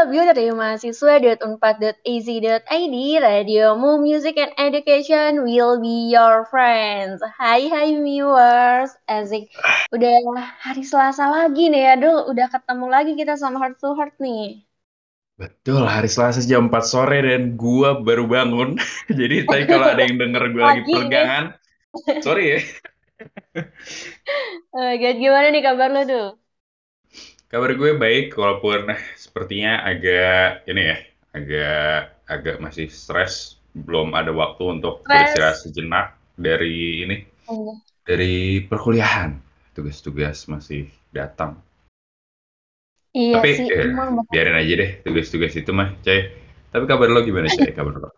www dari mahasiswa.unpad.az.id Radiomu Music and Education will be your friends. Hai hai viewers, Asik. Udah hari Selasa lagi nih, aduh udah ketemu lagi kita sama Heart to Heart nih. Betul, hari Selasa jam 4 sore dan gua baru bangun. Jadi tadi kalau ada yang denger gue lagi peregangan, sorry ya. Uh, gimana nih kabar lo tuh? Kabar gue baik, walaupun sepertinya agak ini ya, agak agak masih stres, belum ada waktu untuk beristirahat sejenak dari ini, oh. dari perkuliahan. Tugas-tugas masih datang. Iya Tapi sih, eh, biarin aja deh tugas-tugas itu mah, Cai. Tapi kabar lo gimana, Cai? Kabar lo?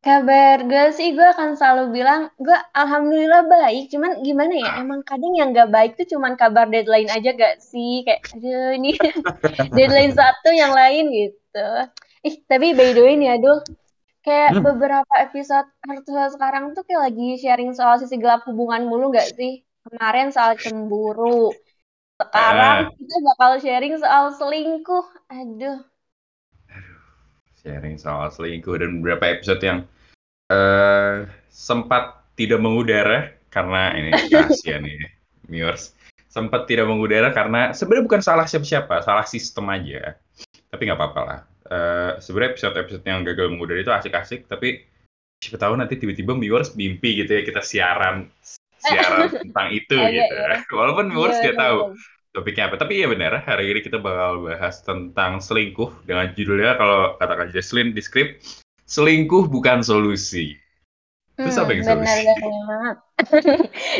Kabar gue sih, gue akan selalu bilang, gue alhamdulillah baik. Cuman gimana ya, emang kadang yang gak baik tuh cuman kabar deadline aja gak sih? Kayak, aduh ini deadline satu yang lain gitu. Ih, tapi by the way nih, aduh. Kayak hmm. beberapa episode virtual sekarang tuh kayak lagi sharing soal sisi gelap hubungan mulu gak sih? Kemarin soal cemburu. Sekarang uh. kita bakal sharing soal selingkuh. Aduh sharing soal selingkuh dan beberapa episode yang uh, sempat tidak mengudara karena ini rahasia nih viewers. Sempat tidak mengudara karena sebenarnya bukan salah siapa-siapa salah sistem aja. Tapi nggak apa-apa lah. Uh, sebenarnya episode-episode yang gagal mengudara itu asik-asik tapi siapa tahu nanti tiba-tiba viewers mimpi gitu ya kita siaran siaran tentang itu oh, gitu. iya, iya. walaupun viewers nggak iya, tahu topiknya apa. Tapi iya benar, hari ini kita bakal bahas tentang selingkuh dengan judulnya kalau katakan Jesslyn di skrip, selingkuh bukan solusi. Terus hmm, apa yang solusi? Benar,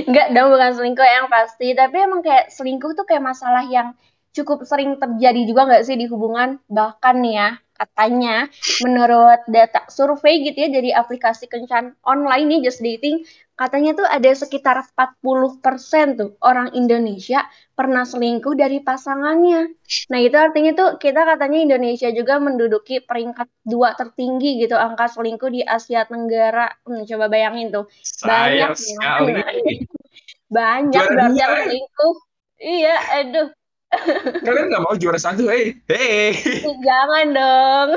Enggak dong, bukan selingkuh yang pasti. Tapi emang kayak selingkuh tuh kayak masalah yang cukup sering terjadi juga nggak sih di hubungan? Bahkan nih ya, katanya menurut data survei gitu ya dari aplikasi kencan online nih Just Dating katanya tuh ada sekitar 40% tuh orang Indonesia pernah selingkuh dari pasangannya. Nah, itu artinya tuh kita katanya Indonesia juga menduduki peringkat dua tertinggi gitu angka selingkuh di Asia Tenggara. Hmm, coba bayangin tuh. Banyak sekali. Banyak berarti yang selingkuh. Iya, aduh. Kalian nggak mau juara satu, hei, hei. Jangan dong.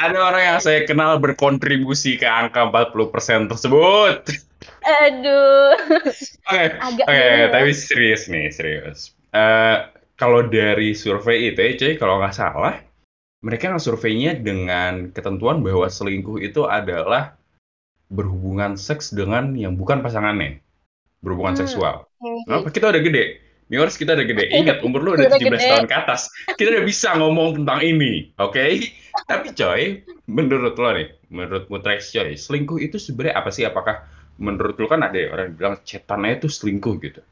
Ada orang yang saya kenal berkontribusi ke angka 40% tersebut. Aduh. Oke, okay. okay, tapi serius nih, serius. Uh, kalau dari survei itu, cuy, kalau nggak salah, mereka yang surveinya dengan ketentuan bahwa selingkuh itu adalah berhubungan seks dengan yang bukan pasangannya, berhubungan hmm. seksual. Kenapa? Kita udah gede. Viewers kita udah gede. Ingat, umur lu udah 17 gede. tahun ke atas. Kita udah bisa ngomong tentang ini. Oke? Okay? Tapi coy, menurut lo nih, menurut Mutrax coy, selingkuh itu sebenarnya apa sih? Apakah menurut lu kan ada orang yang bilang cetannya itu selingkuh gitu.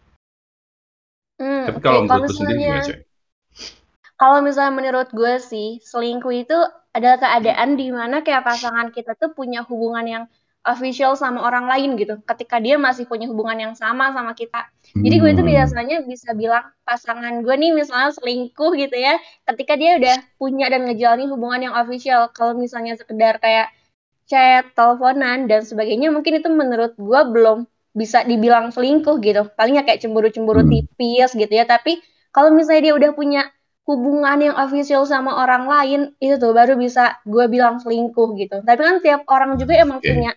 Hmm, Tapi kalau okay. menurut lu sendiri gimana coy? Kalau misalnya menurut gue sih, selingkuh itu adalah keadaan di mana kayak pasangan kita tuh punya hubungan yang official sama orang lain gitu. Ketika dia masih punya hubungan yang sama sama kita. Jadi gue itu hmm. biasanya bisa bilang pasangan gue nih misalnya selingkuh gitu ya. Ketika dia udah punya dan ngejalanin hubungan yang official. Kalau misalnya sekedar kayak chat, teleponan dan sebagainya mungkin itu menurut gue belum bisa dibilang selingkuh gitu. Palingnya kayak cemburu-cemburu hmm. tipis gitu ya. Tapi kalau misalnya dia udah punya hubungan yang official sama orang lain itu tuh baru bisa gue bilang selingkuh gitu. Tapi kan tiap orang juga emang okay. punya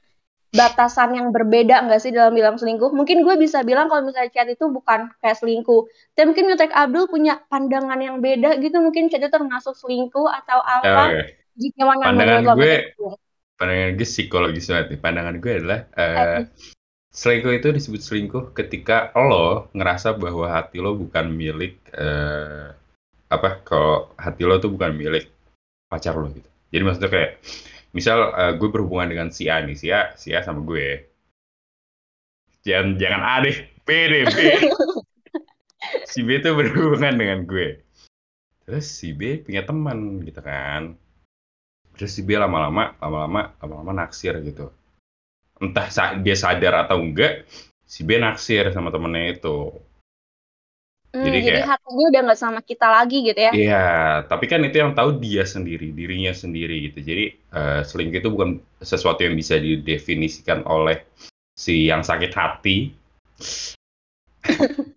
batasan yang berbeda nggak sih dalam bilang selingkuh? Mungkin gue bisa bilang kalau misalnya chat itu bukan kayak selingkuh. Tapi mungkin Mutek Abdul punya pandangan yang beda gitu. Mungkin chat itu termasuk selingkuh atau apa. Okay. Jika pandangan gue, pandangan gue psikologis banget nih. Pandangan gue adalah uh, selingkuh itu disebut selingkuh ketika lo ngerasa bahwa hati lo bukan milik uh, apa kalau hati lo tuh bukan milik pacar lo gitu. Jadi maksudnya kayak misal uh, gue berhubungan dengan si A nih, si A, si A sama gue. Jangan jangan A deh, B deh, B. si B tuh berhubungan dengan gue. Terus si B punya teman gitu kan terus si B lama-lama lama-lama lama-lama naksir gitu entah dia sadar atau enggak si B naksir sama temennya itu Hmm, jadi, jadi kayak, hatinya udah nggak sama kita lagi gitu ya? Iya, tapi kan itu yang tahu dia sendiri, dirinya sendiri gitu. Jadi uh, selingkuh itu bukan sesuatu yang bisa didefinisikan oleh si yang sakit hati.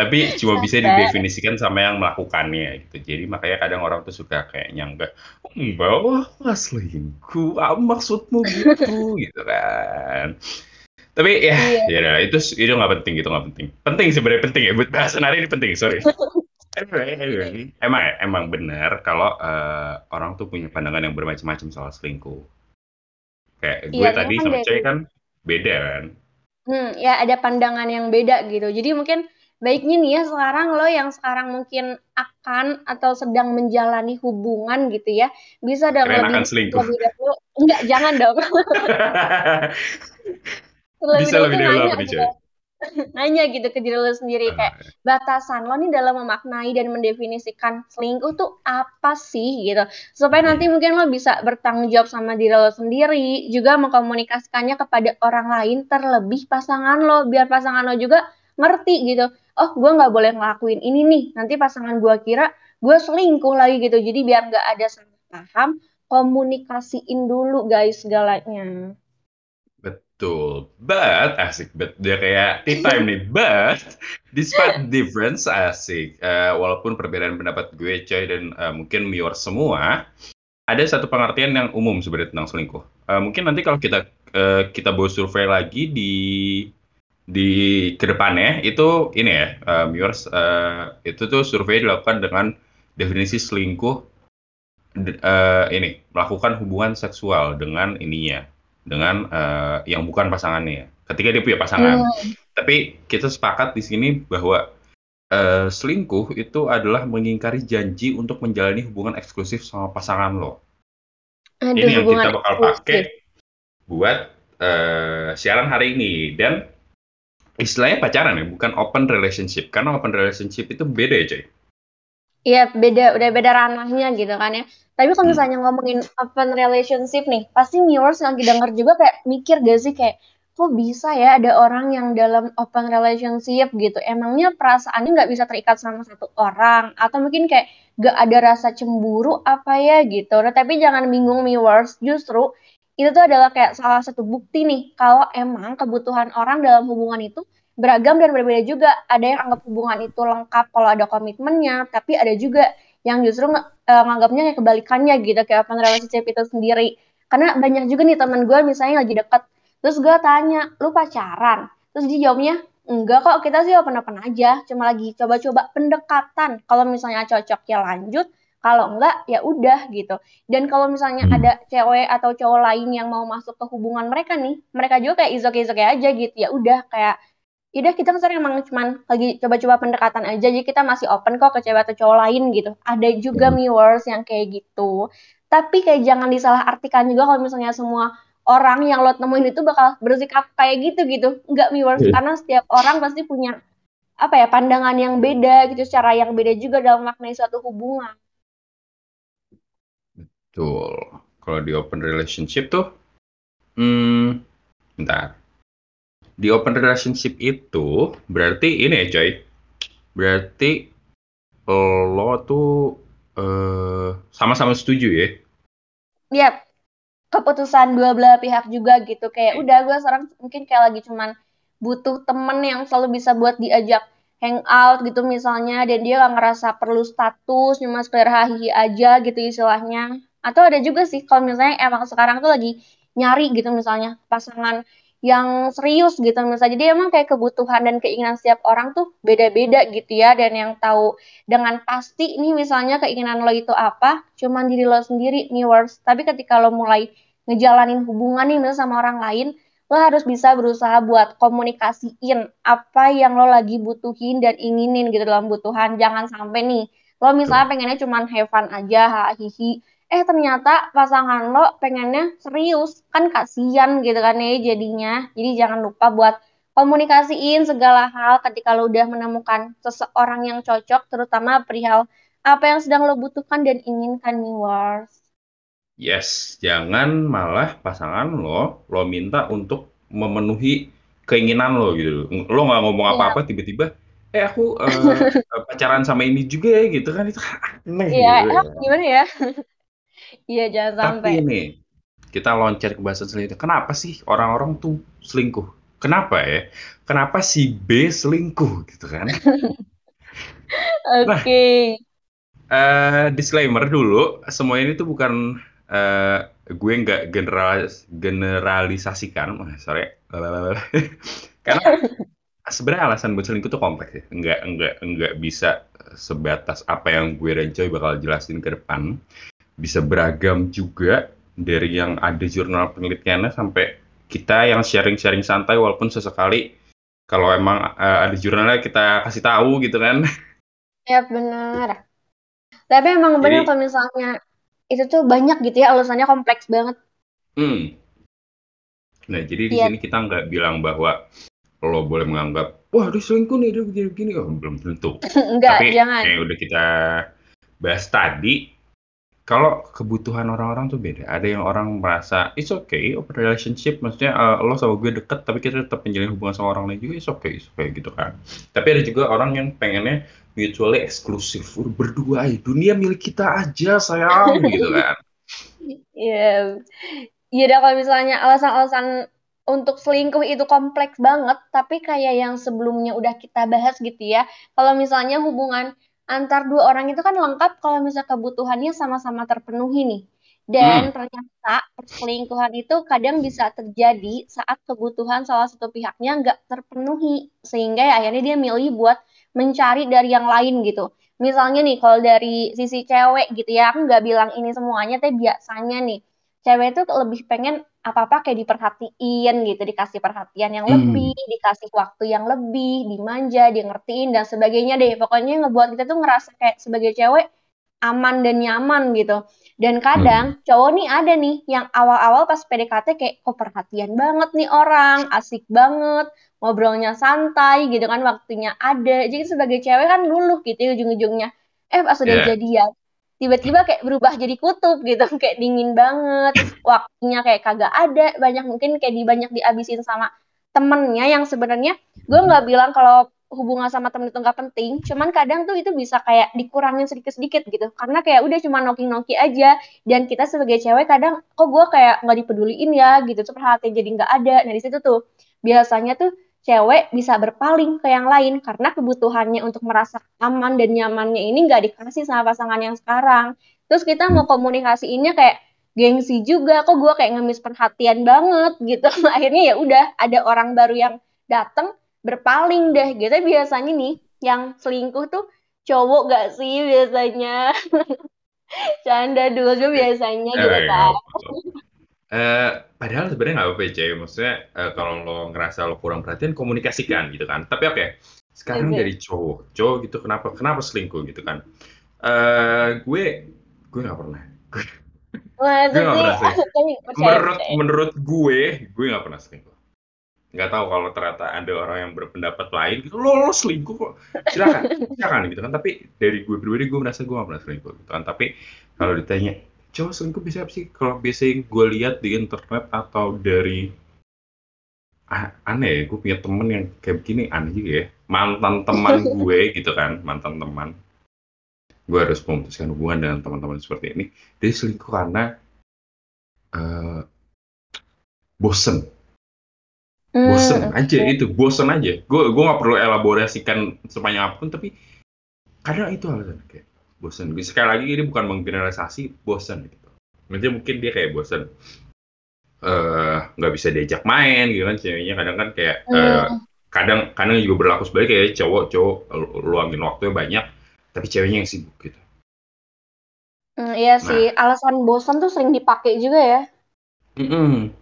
tapi cuma bisa didefinisikan sama yang melakukannya gitu jadi makanya kadang orang tuh suka kayak nyangka enggak wah selingkuh apa maksudmu gitu gitu kan tapi ya iya. ya itu itu nggak penting gitu nggak penting. Penting sebenarnya penting ya buat bahasan hari ini penting sorry. Emang emang benar kalau uh, orang tuh punya pandangan yang bermacam-macam soal selingkuh. Kayak gue iya, tadi kan sama cewek kan beda kan? Hmm ya ada pandangan yang beda gitu. Jadi mungkin baiknya nih ya sekarang lo yang sekarang mungkin akan atau sedang menjalani hubungan gitu ya bisa dong lebih, akan selingkuh. lebih dahulu. Enggak jangan dong lebih bisa lebih dahulu apa nih nanya gitu ke diri lo sendiri uh, kayak batasan lo nih dalam memaknai dan mendefinisikan selingkuh tuh apa sih? Gitu. Supaya nanti hmm. mungkin lo bisa bertanggung jawab sama diri lo sendiri juga mengkomunikasikannya kepada orang lain terlebih pasangan lo biar pasangan lo juga ngerti gitu. Oh gue nggak boleh ngelakuin ini nih nanti pasangan gue kira gue selingkuh lagi gitu. Jadi biar nggak ada salah paham komunikasiin dulu guys segalanya Betul, but asik, but dia kayak tea time nih, but despite difference asik, uh, walaupun perbedaan pendapat gue, coy, dan uh, mungkin mior semua, ada satu pengertian yang umum sebenarnya tentang selingkuh. Uh, mungkin nanti kalau kita uh, kita bawa survei lagi di di ke depannya itu ini ya uh, viewers uh, itu tuh survei dilakukan dengan definisi selingkuh uh, ini melakukan hubungan seksual dengan ininya dengan uh, yang bukan pasangannya ketika dia punya pasangan hmm. tapi kita sepakat di sini bahwa uh, selingkuh itu adalah mengingkari janji untuk menjalani hubungan eksklusif sama pasangan lo Aduh, ini yang kita bakal pakai buat uh, siaran hari ini dan istilahnya pacaran ya, bukan open relationship. Karena open relationship itu beda ya, coy. Iya, beda, udah beda ranahnya gitu kan ya. Tapi kalau hmm. misalnya hmm. ngomongin open relationship nih, pasti viewers lagi denger juga kayak mikir gak sih kayak, kok bisa ya ada orang yang dalam open relationship gitu. Emangnya perasaannya nggak bisa terikat sama satu orang? Atau mungkin kayak gak ada rasa cemburu apa ya gitu. Nah, tapi jangan bingung viewers, justru itu tuh adalah kayak salah satu bukti nih kalau emang kebutuhan orang dalam hubungan itu beragam dan berbeda juga. Ada yang anggap hubungan itu lengkap kalau ada komitmennya, tapi ada juga yang justru uh, nganggapnya kayak kebalikannya gitu, kayak open relationship itu sendiri. Karena banyak juga nih teman gue misalnya lagi deket, terus gue tanya, lu pacaran? Terus dia jawabnya, enggak kok, kita sih open-open aja, cuma lagi coba-coba pendekatan. Kalau misalnya cocok ya lanjut, kalau enggak ya udah gitu dan kalau misalnya hmm. ada cewek atau cowok lain yang mau masuk ke hubungan mereka nih mereka juga kayak izok izok aja gitu ya udah kayak udah kita kan emang cuman lagi coba-coba pendekatan aja jadi kita masih open kok ke cewek atau cowok lain gitu ada juga hmm. viewers yang kayak gitu tapi kayak jangan disalah artikan juga kalau misalnya semua orang yang lo temuin itu bakal bersikap kayak gitu gitu enggak viewers yeah. karena setiap orang pasti punya apa ya pandangan yang beda gitu cara yang beda juga dalam maknai suatu hubungan Betul. Kalau di open relationship tuh, hmm, bentar. Di open relationship itu berarti ini ya coy, berarti lo tuh uh, sama-sama setuju ya? Iya, keputusan dua belah pihak juga gitu. Kayak udah gue sekarang mungkin kayak lagi cuman butuh temen yang selalu bisa buat diajak hangout gitu misalnya. Dan dia gak ngerasa perlu status cuma sekedar hahi aja gitu istilahnya. Atau ada juga sih kalau misalnya emang sekarang tuh lagi nyari gitu misalnya pasangan yang serius gitu misalnya jadi emang kayak kebutuhan dan keinginan setiap orang tuh beda-beda gitu ya. Dan yang tahu dengan pasti nih misalnya keinginan lo itu apa cuman diri lo sendiri nih words. Tapi ketika lo mulai ngejalanin hubungan nih misalnya sama orang lain lo harus bisa berusaha buat komunikasiin apa yang lo lagi butuhin dan inginin gitu dalam butuhan jangan sampai nih lo misalnya pengennya cuman have fun aja hihi eh ternyata pasangan lo pengennya serius. Kan kasihan gitu kan ya jadinya. Jadi jangan lupa buat komunikasiin segala hal ketika lo udah menemukan seseorang yang cocok terutama perihal apa yang sedang lo butuhkan dan inginkan nih Wars. Yes jangan malah pasangan lo lo minta untuk memenuhi keinginan lo gitu. Lo nggak ngomong iya. apa-apa tiba-tiba eh aku uh, pacaran sama ini juga ya gitu kan. Itu aneh iya, gitu, ya. gimana ya Iya, jangan sampai. Tapi ini kita loncat ke bahasa selanjutnya. Kenapa sih orang-orang tuh selingkuh? kenapa ya? Kenapa si B selingkuh gitu kan? Oke. Okay. Nah, uh, disclaimer dulu, semua ini tuh bukan uh, gue nggak generalis generalisasikan, oh, sorry, karena sebenarnya alasan buat selingkuh tuh kompleks ya, nggak nggak nggak bisa sebatas apa yang gue dan bakal jelasin ke depan, bisa beragam juga dari yang ada jurnal penelitiannya sampai kita yang sharing-sharing santai walaupun sesekali kalau emang uh, ada jurnalnya kita kasih tahu gitu kan. Ya benar. Tapi emang benar kalau misalnya itu tuh banyak gitu ya alasannya kompleks banget. Hmm. Nah jadi di ya. sini kita nggak bilang bahwa lo boleh menganggap wah dia selingkuh nih dia begini-begini oh, belum tentu. Enggak, Tapi jangan. yang udah kita bahas tadi kalau kebutuhan orang-orang tuh beda. Ada yang orang merasa it's okay, open relationship, maksudnya uh, lo sama gue deket, tapi kita tetap menjalin hubungan sama orang lain juga, it's okay, it's okay gitu kan. Tapi ada juga orang yang pengennya mutually eksklusif, berdua aja, dunia milik kita aja sayang gitu kan. Iya, yeah. iya kalau misalnya alasan-alasan untuk selingkuh itu kompleks banget, tapi kayak yang sebelumnya udah kita bahas gitu ya. Kalau misalnya hubungan antar dua orang itu kan lengkap kalau misalnya kebutuhannya sama-sama terpenuhi nih. Dan hmm. ternyata perselingkuhan itu kadang bisa terjadi saat kebutuhan salah satu pihaknya nggak terpenuhi. Sehingga ya akhirnya dia milih buat mencari dari yang lain gitu. Misalnya nih kalau dari sisi cewek gitu ya, aku nggak bilang ini semuanya, tapi biasanya nih cewek itu lebih pengen apa-apa kayak diperhatiin gitu, dikasih perhatian yang hmm. lebih, dikasih waktu yang lebih, dimanja, di ngertiin dan sebagainya deh. Pokoknya ngebuat kita tuh ngerasa kayak sebagai cewek aman dan nyaman gitu. Dan kadang hmm. cowok nih ada nih yang awal-awal pas PDKT kayak kok perhatian banget nih orang, asik banget, ngobrolnya santai gitu kan waktunya ada. Jadi sebagai cewek kan luluh gitu ya ujung-ujungnya. Eh pas udah yeah. jadian tiba-tiba kayak berubah jadi kutub gitu kayak dingin banget. Waktunya kayak kagak ada banyak mungkin kayak di banyak dihabisin sama temennya yang sebenarnya gue nggak bilang kalau hubungan sama temen itu nggak penting. Cuman kadang tuh itu bisa kayak dikurangin sedikit-sedikit gitu. Karena kayak udah cuma noki-noki aja. Dan kita sebagai cewek kadang kok gue kayak nggak dipeduliin ya gitu. Tuh perhatian jadi nggak ada. Nah di situ tuh biasanya tuh cewek bisa berpaling ke yang lain karena kebutuhannya untuk merasa aman dan nyamannya ini nggak dikasih sama pasangan yang sekarang. Terus kita mau komunikasiinnya kayak gengsi juga, kok gue kayak ngemis perhatian banget gitu. Akhirnya ya udah ada orang baru yang dateng berpaling deh gitu. Biasanya nih yang selingkuh tuh cowok gak sih biasanya? Canda dulu biasanya gitu eh, kan. Uh, padahal sebenarnya nggak apa-apa ya, Maksudnya uh, kalau lo ngerasa lo kurang perhatian, komunikasikan gitu kan. Tapi oke, okay, sekarang okay. dari cowok, cowok gitu kenapa kenapa selingkuh gitu kan? Uh, gue gue nggak pernah. Wah, gue nggak pernah selingkuh. Menurut menurut gue, gue nggak pernah selingkuh. Nggak tahu kalau ternyata ada orang yang berpendapat lain gitu, lo, lo selingkuh kok. Silakan, silakan gitu kan. Tapi dari gue pribadi gue merasa gue nggak pernah selingkuh gitu kan. Tapi kalau ditanya cowok selingkuh bisa apa sih? Kalau biasanya gue lihat di internet atau dari ah, aneh ya, gue punya temen yang kayak begini aneh juga ya. Mantan teman gue gitu kan, mantan teman. Gue harus memutuskan hubungan dengan teman-teman seperti ini. Dia selingkuh karena uh, bosen. Bosen hmm, aja okay. itu, bosen aja. Gue gue nggak perlu elaborasikan sepanjang apa pun, tapi kadang itu alasan kayak bosan sekali lagi ini bukan menggeneralisasi bosan gitu. Nanti mungkin dia kayak bosan eh, nggak uh, bisa diajak main gitu kan ceweknya kadang kan kayak uh, kadang kadang juga berlaku sebaliknya kayak cowok cowok luangin waktunya banyak tapi ceweknya yang sibuk gitu. Mm, iya nah, sih alasan bosan tuh sering dipakai juga ya. Mm -mm.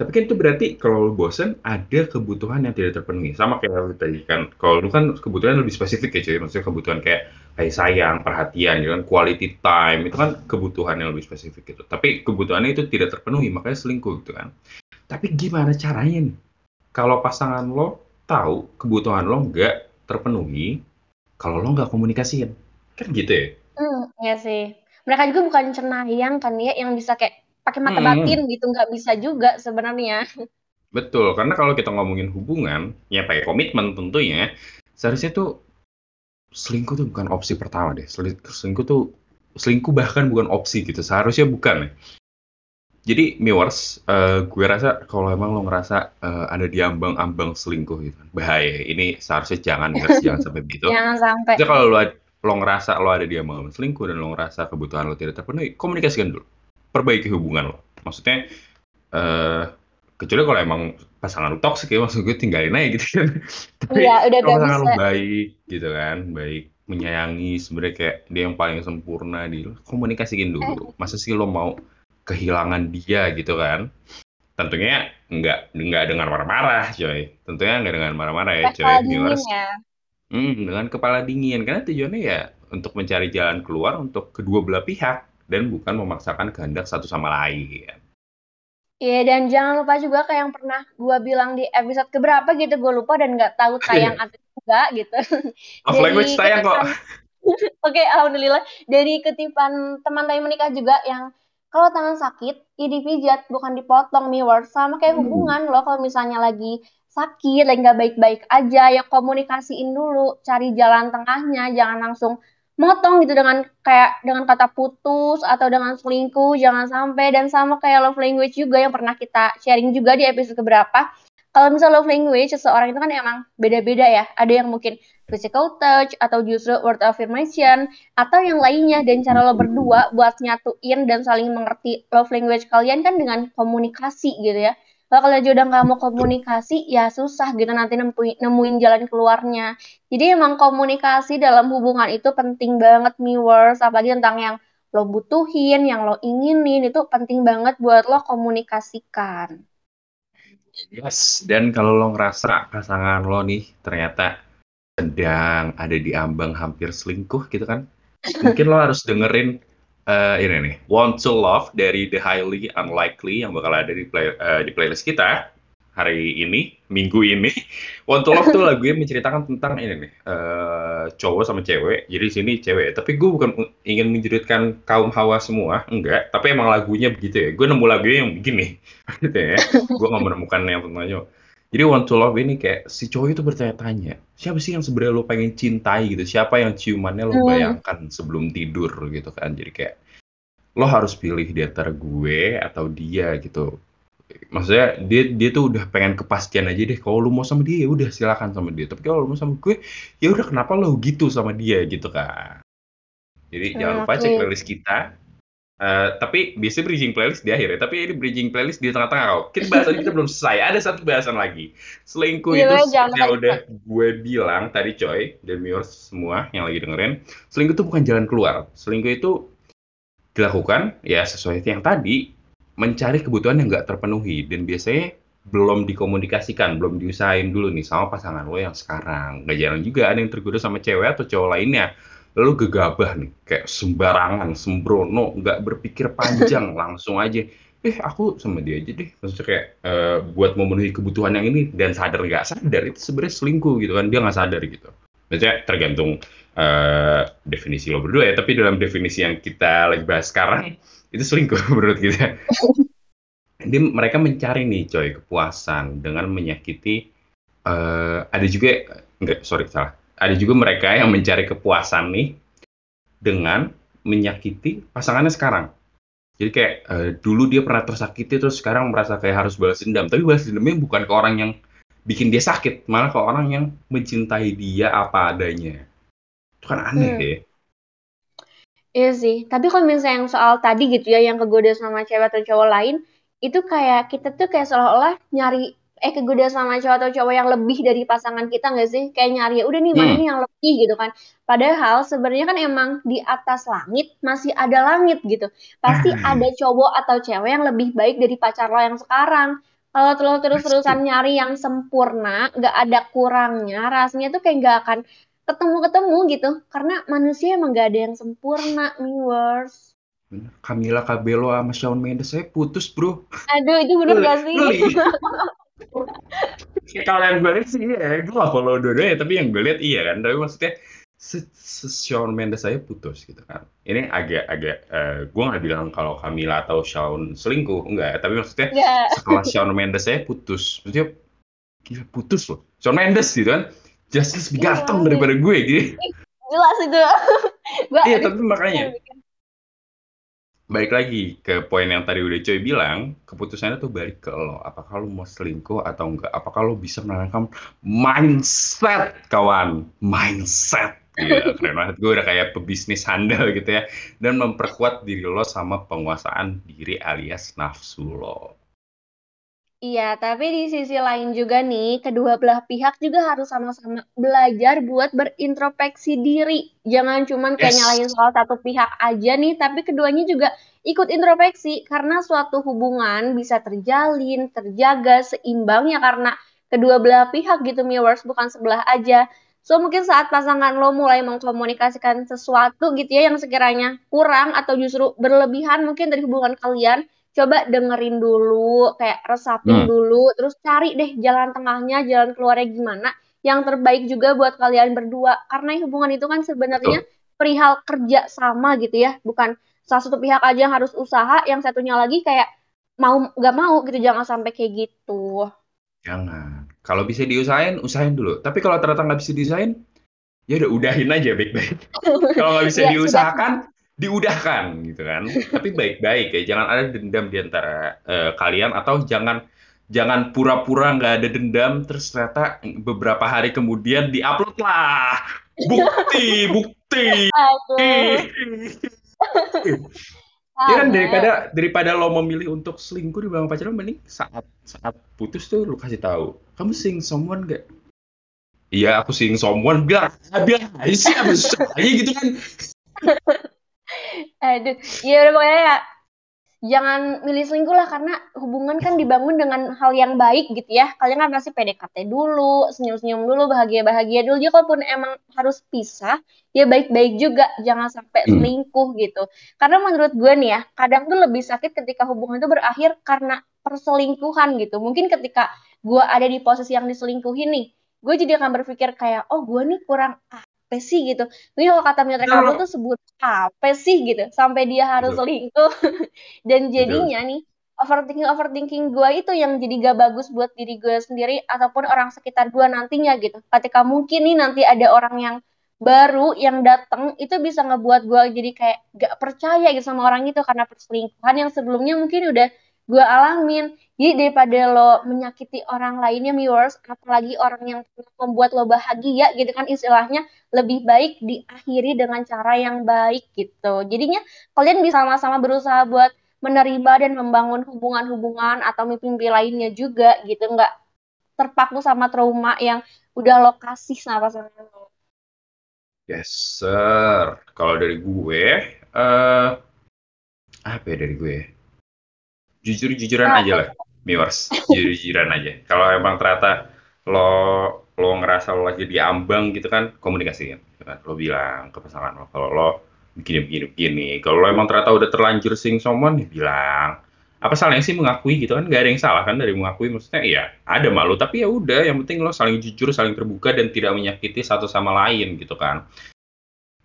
Tapi kan itu berarti kalau lu bosen ada kebutuhan yang tidak terpenuhi. Sama kayak lu tadi kan. Kalau lu kan kebutuhan lebih spesifik ya cuy. Maksudnya kebutuhan kayak kayak sayang, perhatian gitu kan, quality time itu kan kebutuhan yang lebih spesifik gitu. Tapi kebutuhannya itu tidak terpenuhi, makanya selingkuh gitu kan. Tapi gimana caranya? Kalau pasangan lo tahu kebutuhan lo nggak terpenuhi, kalau lo nggak komunikasiin, kan gitu ya? Hmm, iya sih. Mereka juga bukan cenayang kan ya, yang bisa kayak pakai mata hmm. batin gitu nggak bisa juga sebenarnya. Betul, karena kalau kita ngomongin hubungan, ya pakai komitmen tentunya, seharusnya tuh selingkuh tuh bukan opsi pertama deh. Selingkuh tuh selingkuh bahkan bukan opsi gitu. Seharusnya bukan ya. jadi viewers, uh, gue rasa kalau emang lo ngerasa uh, ada di ambang-ambang selingkuh gitu, bahaya. Ini seharusnya jangan, guys, jangan sampai begitu. Jangan sampai. Jadi kalau lo, lo ngerasa lo ada di ambang-ambang selingkuh dan lo ngerasa kebutuhan lo tidak terpenuhi, komunikasikan dulu, perbaiki hubungan lo. Maksudnya, uh, kecuali kalau emang pasangan lu toxic ya, maksud gue tinggalin aja gitu kan. Tapi Iya, udah kalau pasangan lu bisa. baik gitu kan, baik menyayangi sebenarnya kayak dia yang paling sempurna di lu, komunikasiin dulu. Masa sih lo mau kehilangan dia gitu kan? Tentunya nggak nggak dengan marah-marah, coy. Tentunya nggak dengan marah-marah ya, coy. Kepala dingin ya. Hmm, dengan kepala dingin karena tujuannya ya untuk mencari jalan keluar untuk kedua belah pihak dan bukan memaksakan kehendak satu sama lain. Iya, dan jangan lupa juga kayak yang pernah gue bilang di episode keberapa gitu, gue lupa dan nggak tahu tayang atau enggak gitu. Off Dari language tayang kok. oke, alhamdulillah. Dari ketipan teman saya menikah juga yang kalau tangan sakit, ya dipijat, bukan dipotong, viewers. Sama kayak hubungan loh, kalau misalnya lagi sakit, lagi nggak baik-baik aja, ya komunikasiin dulu, cari jalan tengahnya, jangan langsung motong gitu dengan kayak dengan kata putus atau dengan selingkuh jangan sampai. Dan sama kayak love language juga yang pernah kita sharing juga di episode keberapa. Kalau misalnya love language seseorang itu kan emang beda-beda ya. Ada yang mungkin physical touch atau justru word affirmation atau yang lainnya. Dan cara lo berdua buat nyatuin dan saling mengerti love language kalian kan dengan komunikasi gitu ya kalau kalian udah nggak mau komunikasi, ya susah gitu nanti nemuin, nemuin jalan keluarnya. Jadi emang komunikasi dalam hubungan itu penting banget, viewers. Apalagi tentang yang lo butuhin, yang lo inginin, itu penting banget buat lo komunikasikan. Yes, dan kalau lo ngerasa pasangan lo nih ternyata sedang ada di ambang hampir selingkuh gitu kan, mungkin lo harus dengerin uh, ini nih, Want to Love dari The Highly Unlikely yang bakal ada di play, uh, di playlist kita hari ini, minggu ini. Want to Love tuh lagunya menceritakan tentang ini nih, uh, cowok sama cewek. Jadi sini cewek, tapi gue bukan ingin menjeritkan kaum hawa semua, enggak. Tapi emang lagunya begitu ya. Gue nemu lagunya yang begini, gitu ya. gue nggak menemukan yang tentangnya. Jadi Want to Love ini kayak si cowok itu bertanya-tanya, siapa sih yang sebenarnya lo pengen cintai gitu? Siapa yang ciumannya lo bayangkan sebelum tidur gitu kan? Jadi kayak lo harus pilih di antara gue atau dia gitu. Maksudnya dia dia tuh udah pengen kepastian aja deh. Kalau lo mau sama dia ya udah silakan sama dia. Tapi kalau lo mau sama gue ya udah kenapa lo gitu sama dia gitu kan? Jadi jangan lupa cek playlist kita Uh, tapi biasanya bridging playlist di akhir ya. Tapi ini bridging playlist di tengah-tengah kok. Kita bahasan kita belum selesai. Ada satu bahasan lagi. Selingkuh Iya, itu yang lupa. udah gue bilang tadi coy, dan viewers semua yang lagi dengerin, selingkuh itu bukan jalan keluar. Selingkuh itu dilakukan ya sesuai yang tadi mencari kebutuhan yang nggak terpenuhi dan biasanya belum dikomunikasikan, belum diusahain dulu nih sama pasangan lo yang sekarang. Gak jarang juga ada yang tergoda sama cewek atau cowok lainnya lalu gegabah nih kayak sembarangan sembrono nggak berpikir panjang langsung aja. Eh aku sama dia aja deh. Maksudnya kayak uh, buat memenuhi kebutuhan yang ini dan sadar nggak sadar itu sebenarnya selingkuh gitu kan dia nggak sadar gitu. Maksudnya tergantung uh, definisi lo berdua ya tapi dalam definisi yang kita lagi bahas sekarang itu selingkuh menurut kita. Dia mereka mencari nih coy kepuasan dengan menyakiti uh, ada juga enggak sorry salah ada juga mereka yang mencari kepuasan nih dengan menyakiti pasangannya sekarang. Jadi kayak uh, dulu dia pernah tersakiti terus sekarang merasa kayak harus balas dendam. Tapi balas dendamnya bukan ke orang yang bikin dia sakit, malah ke orang yang mencintai dia apa adanya. Itu kan aneh hmm. ya. Iya sih. Tapi kalau misalnya yang soal tadi gitu ya, yang kegoda sama cewek atau cowok lain, itu kayak kita tuh kayak seolah-olah nyari eh kegoda sama cowok atau cowok yang lebih dari pasangan kita nggak sih? Kayak nyari ya udah nih mana Hmm. nih yang lebih gitu kan. Padahal sebenarnya kan emang di atas langit masih ada langit gitu. Pasti ada cowok atau cewek yang lebih baik dari pacar lo yang sekarang. Kalau terus terus-terusan nyari yang sempurna, nggak ada kurangnya, rasanya tuh kayak nggak akan ketemu-ketemu gitu. Karena manusia emang nggak ada yang sempurna, viewers. Camila Cabello sama Shawn Mendes saya putus bro. Aduh, itu bener gak sih? Ya, kalau yang gue lihat sih iya, gue gak follow dua-duanya, tapi yang gue lihat iya kan. Tapi maksudnya se- se- Shawn Mendes saya putus gitu kan. Ini agak-agak, eh, gue gak bilang kalau Camila atau Shawn selingkuh, enggak. Tapi maksudnya Nggak. setelah Shawn Mendes saya putus, maksudnya gila putus loh. Shawn Mendes gitu kan, justice lebih ganteng iya. daripada gue gitu. Jelas itu. Gua Iya, tapi makanya. Balik lagi ke poin yang tadi udah Coy bilang, keputusannya tuh balik ke lo. Apakah lo mau selingkuh atau enggak? Apakah lo bisa menanamkan mindset, kawan? Mindset. Gila, keren banget. Gue udah kayak pebisnis handal gitu ya. Dan memperkuat diri lo sama penguasaan diri alias nafsu lo. Iya, tapi di sisi lain juga nih, kedua belah pihak juga harus sama-sama belajar buat berintrospeksi diri. Jangan cuman kayak yes. nyalahin soal satu pihak aja nih, tapi keduanya juga ikut introspeksi karena suatu hubungan bisa terjalin, terjaga, seimbang ya karena kedua belah pihak gitu, viewers, bukan sebelah aja. So mungkin saat pasangan lo mulai mengkomunikasikan sesuatu gitu ya yang sekiranya kurang atau justru berlebihan mungkin dari hubungan kalian, coba dengerin dulu, kayak resapin hmm. dulu, terus cari deh jalan tengahnya, jalan keluarnya gimana, yang terbaik juga buat kalian berdua. Karena hubungan itu kan sebenarnya perihal kerja sama gitu ya, bukan salah satu pihak aja yang harus usaha, yang satunya lagi kayak mau nggak mau gitu, jangan sampai kayak gitu. Jangan. Kalau bisa diusahain, usahain dulu. Tapi kalau ternyata nggak bisa diusahain, ya udah udahin aja baik-baik. kalau nggak bisa ya, diusahakan, diudahkan gitu kan. Tapi baik-baik ya, jangan ada dendam di antara uh, kalian atau jangan jangan pura-pura nggak ada dendam terus ternyata beberapa hari kemudian diupload lah. Bukti, bukti. ya kan daripada daripada lo memilih untuk selingkuh di belakang pacaran mending saat saat putus tuh lo kasih tahu kamu sing someone gak iya aku sing someone biar biar sih apa gitu kan Aduh, ya udah pokoknya ya jangan milih selingkuh lah karena hubungan kan dibangun dengan hal yang baik gitu ya. Kalian kan pasti PDKT dulu, senyum-senyum dulu, bahagia-bahagia dulu. Jadi kalaupun emang harus pisah, ya baik-baik juga, jangan sampai hmm. selingkuh gitu. Karena menurut gue nih ya, kadang tuh lebih sakit ketika hubungan itu berakhir karena perselingkuhan gitu. Mungkin ketika gue ada di posisi yang diselingkuhin nih, gue jadi akan berpikir kayak, oh gue nih kurang apa sih gitu. Ini kalau kata Miotre kamu tuh sebut apa sih gitu sampai dia harus Betul. selingkuh dan jadinya Betul. nih overthinking overthinking gue itu yang jadi gak bagus buat diri gue sendiri ataupun orang sekitar gue nantinya gitu. Ketika mungkin nih nanti ada orang yang baru yang datang itu bisa ngebuat gue jadi kayak gak percaya gitu sama orang itu karena perselingkuhan yang sebelumnya mungkin udah gue alamin. Jadi daripada lo menyakiti orang lainnya viewers, apalagi orang yang membuat lo bahagia gitu kan istilahnya, lebih baik diakhiri dengan cara yang baik gitu. Jadinya kalian bisa sama-sama berusaha buat menerima dan membangun hubungan-hubungan atau mimpi-mimpi lainnya juga gitu, nggak terpaku sama trauma yang udah lo kasih sama pasangan lo. Yes, sir. Kalau dari gue, uh, apa ya dari gue? Jujur-jujuran aja lah viewers. Jujur-jujuran aja. Kalau emang ternyata lo lo ngerasa lo lagi diambang gitu kan komunikasiin gitu kan. Lo bilang ke pasangan lo kalau lo begini begini begini. Kalau lo emang ternyata udah terlanjur sing someone ya bilang. Apa salahnya sih mengakui gitu kan? Gak ada yang salah kan dari mengakui. Maksudnya iya ada malu tapi ya udah yang penting lo saling jujur saling terbuka dan tidak menyakiti satu sama lain gitu kan.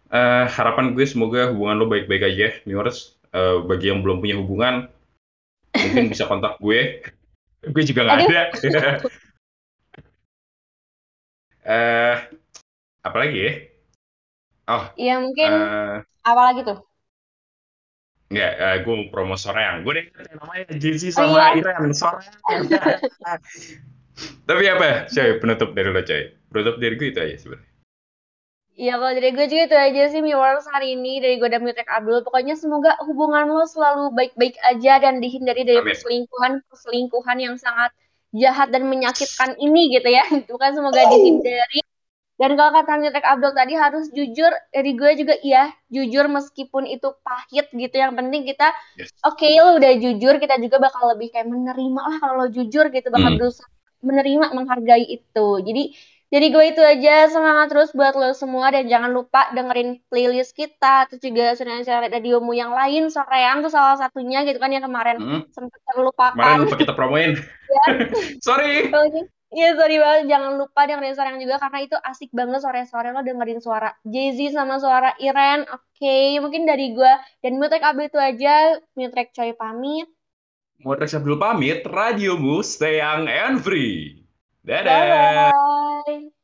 Uh, harapan gue semoga hubungan lo baik-baik aja viewers. Uh, bagi yang belum punya hubungan mungkin bisa kontak gue gue juga nggak ada eh apa lagi ya oh iya mungkin uh, apa lagi tuh Enggak, uh, eh, gue mau promo Soreang. Gue deh namanya Jesse oh, sama oh, iya? Iren, Soreang. Tapi apa, coy, penutup dari lo, coy. Penutup dari gue itu aja sebenarnya. Iya kalau dari gue juga itu aja sih viewers hari ini dari gue dan Mutek Abdul. Pokoknya semoga hubungan lo selalu baik-baik aja dan dihindari dari perselingkuhan perselingkuhan yang sangat jahat dan menyakitkan ini gitu ya. Itu kan semoga dihindari. Dan kalau kata Mutek Abdul tadi harus jujur dari gue juga iya jujur meskipun itu pahit gitu. Yang penting kita yes. oke okay, lo udah jujur kita juga bakal lebih kayak menerima lah kalau lo jujur gitu bakal hmm. berusaha menerima menghargai itu. Jadi jadi gue itu aja semangat terus buat lo semua dan jangan lupa dengerin playlist kita terus juga radio radiomu yang lain sorean tuh salah satunya gitu kan yang kemarin hmm. sempat terlupakan. Kemarin lupa kita promoin. ya. sorry. Iya sorry banget jangan lupa dengerin yang juga karena itu asik banget sore-sore lo dengerin suara Jay-Z sama suara Iren. Oke, okay. mungkin dari gue dan Mutek Abdul itu aja. Mutek Coy pamit. Mutek Abdul pamit. Radiomu stay young and free. Bye-bye.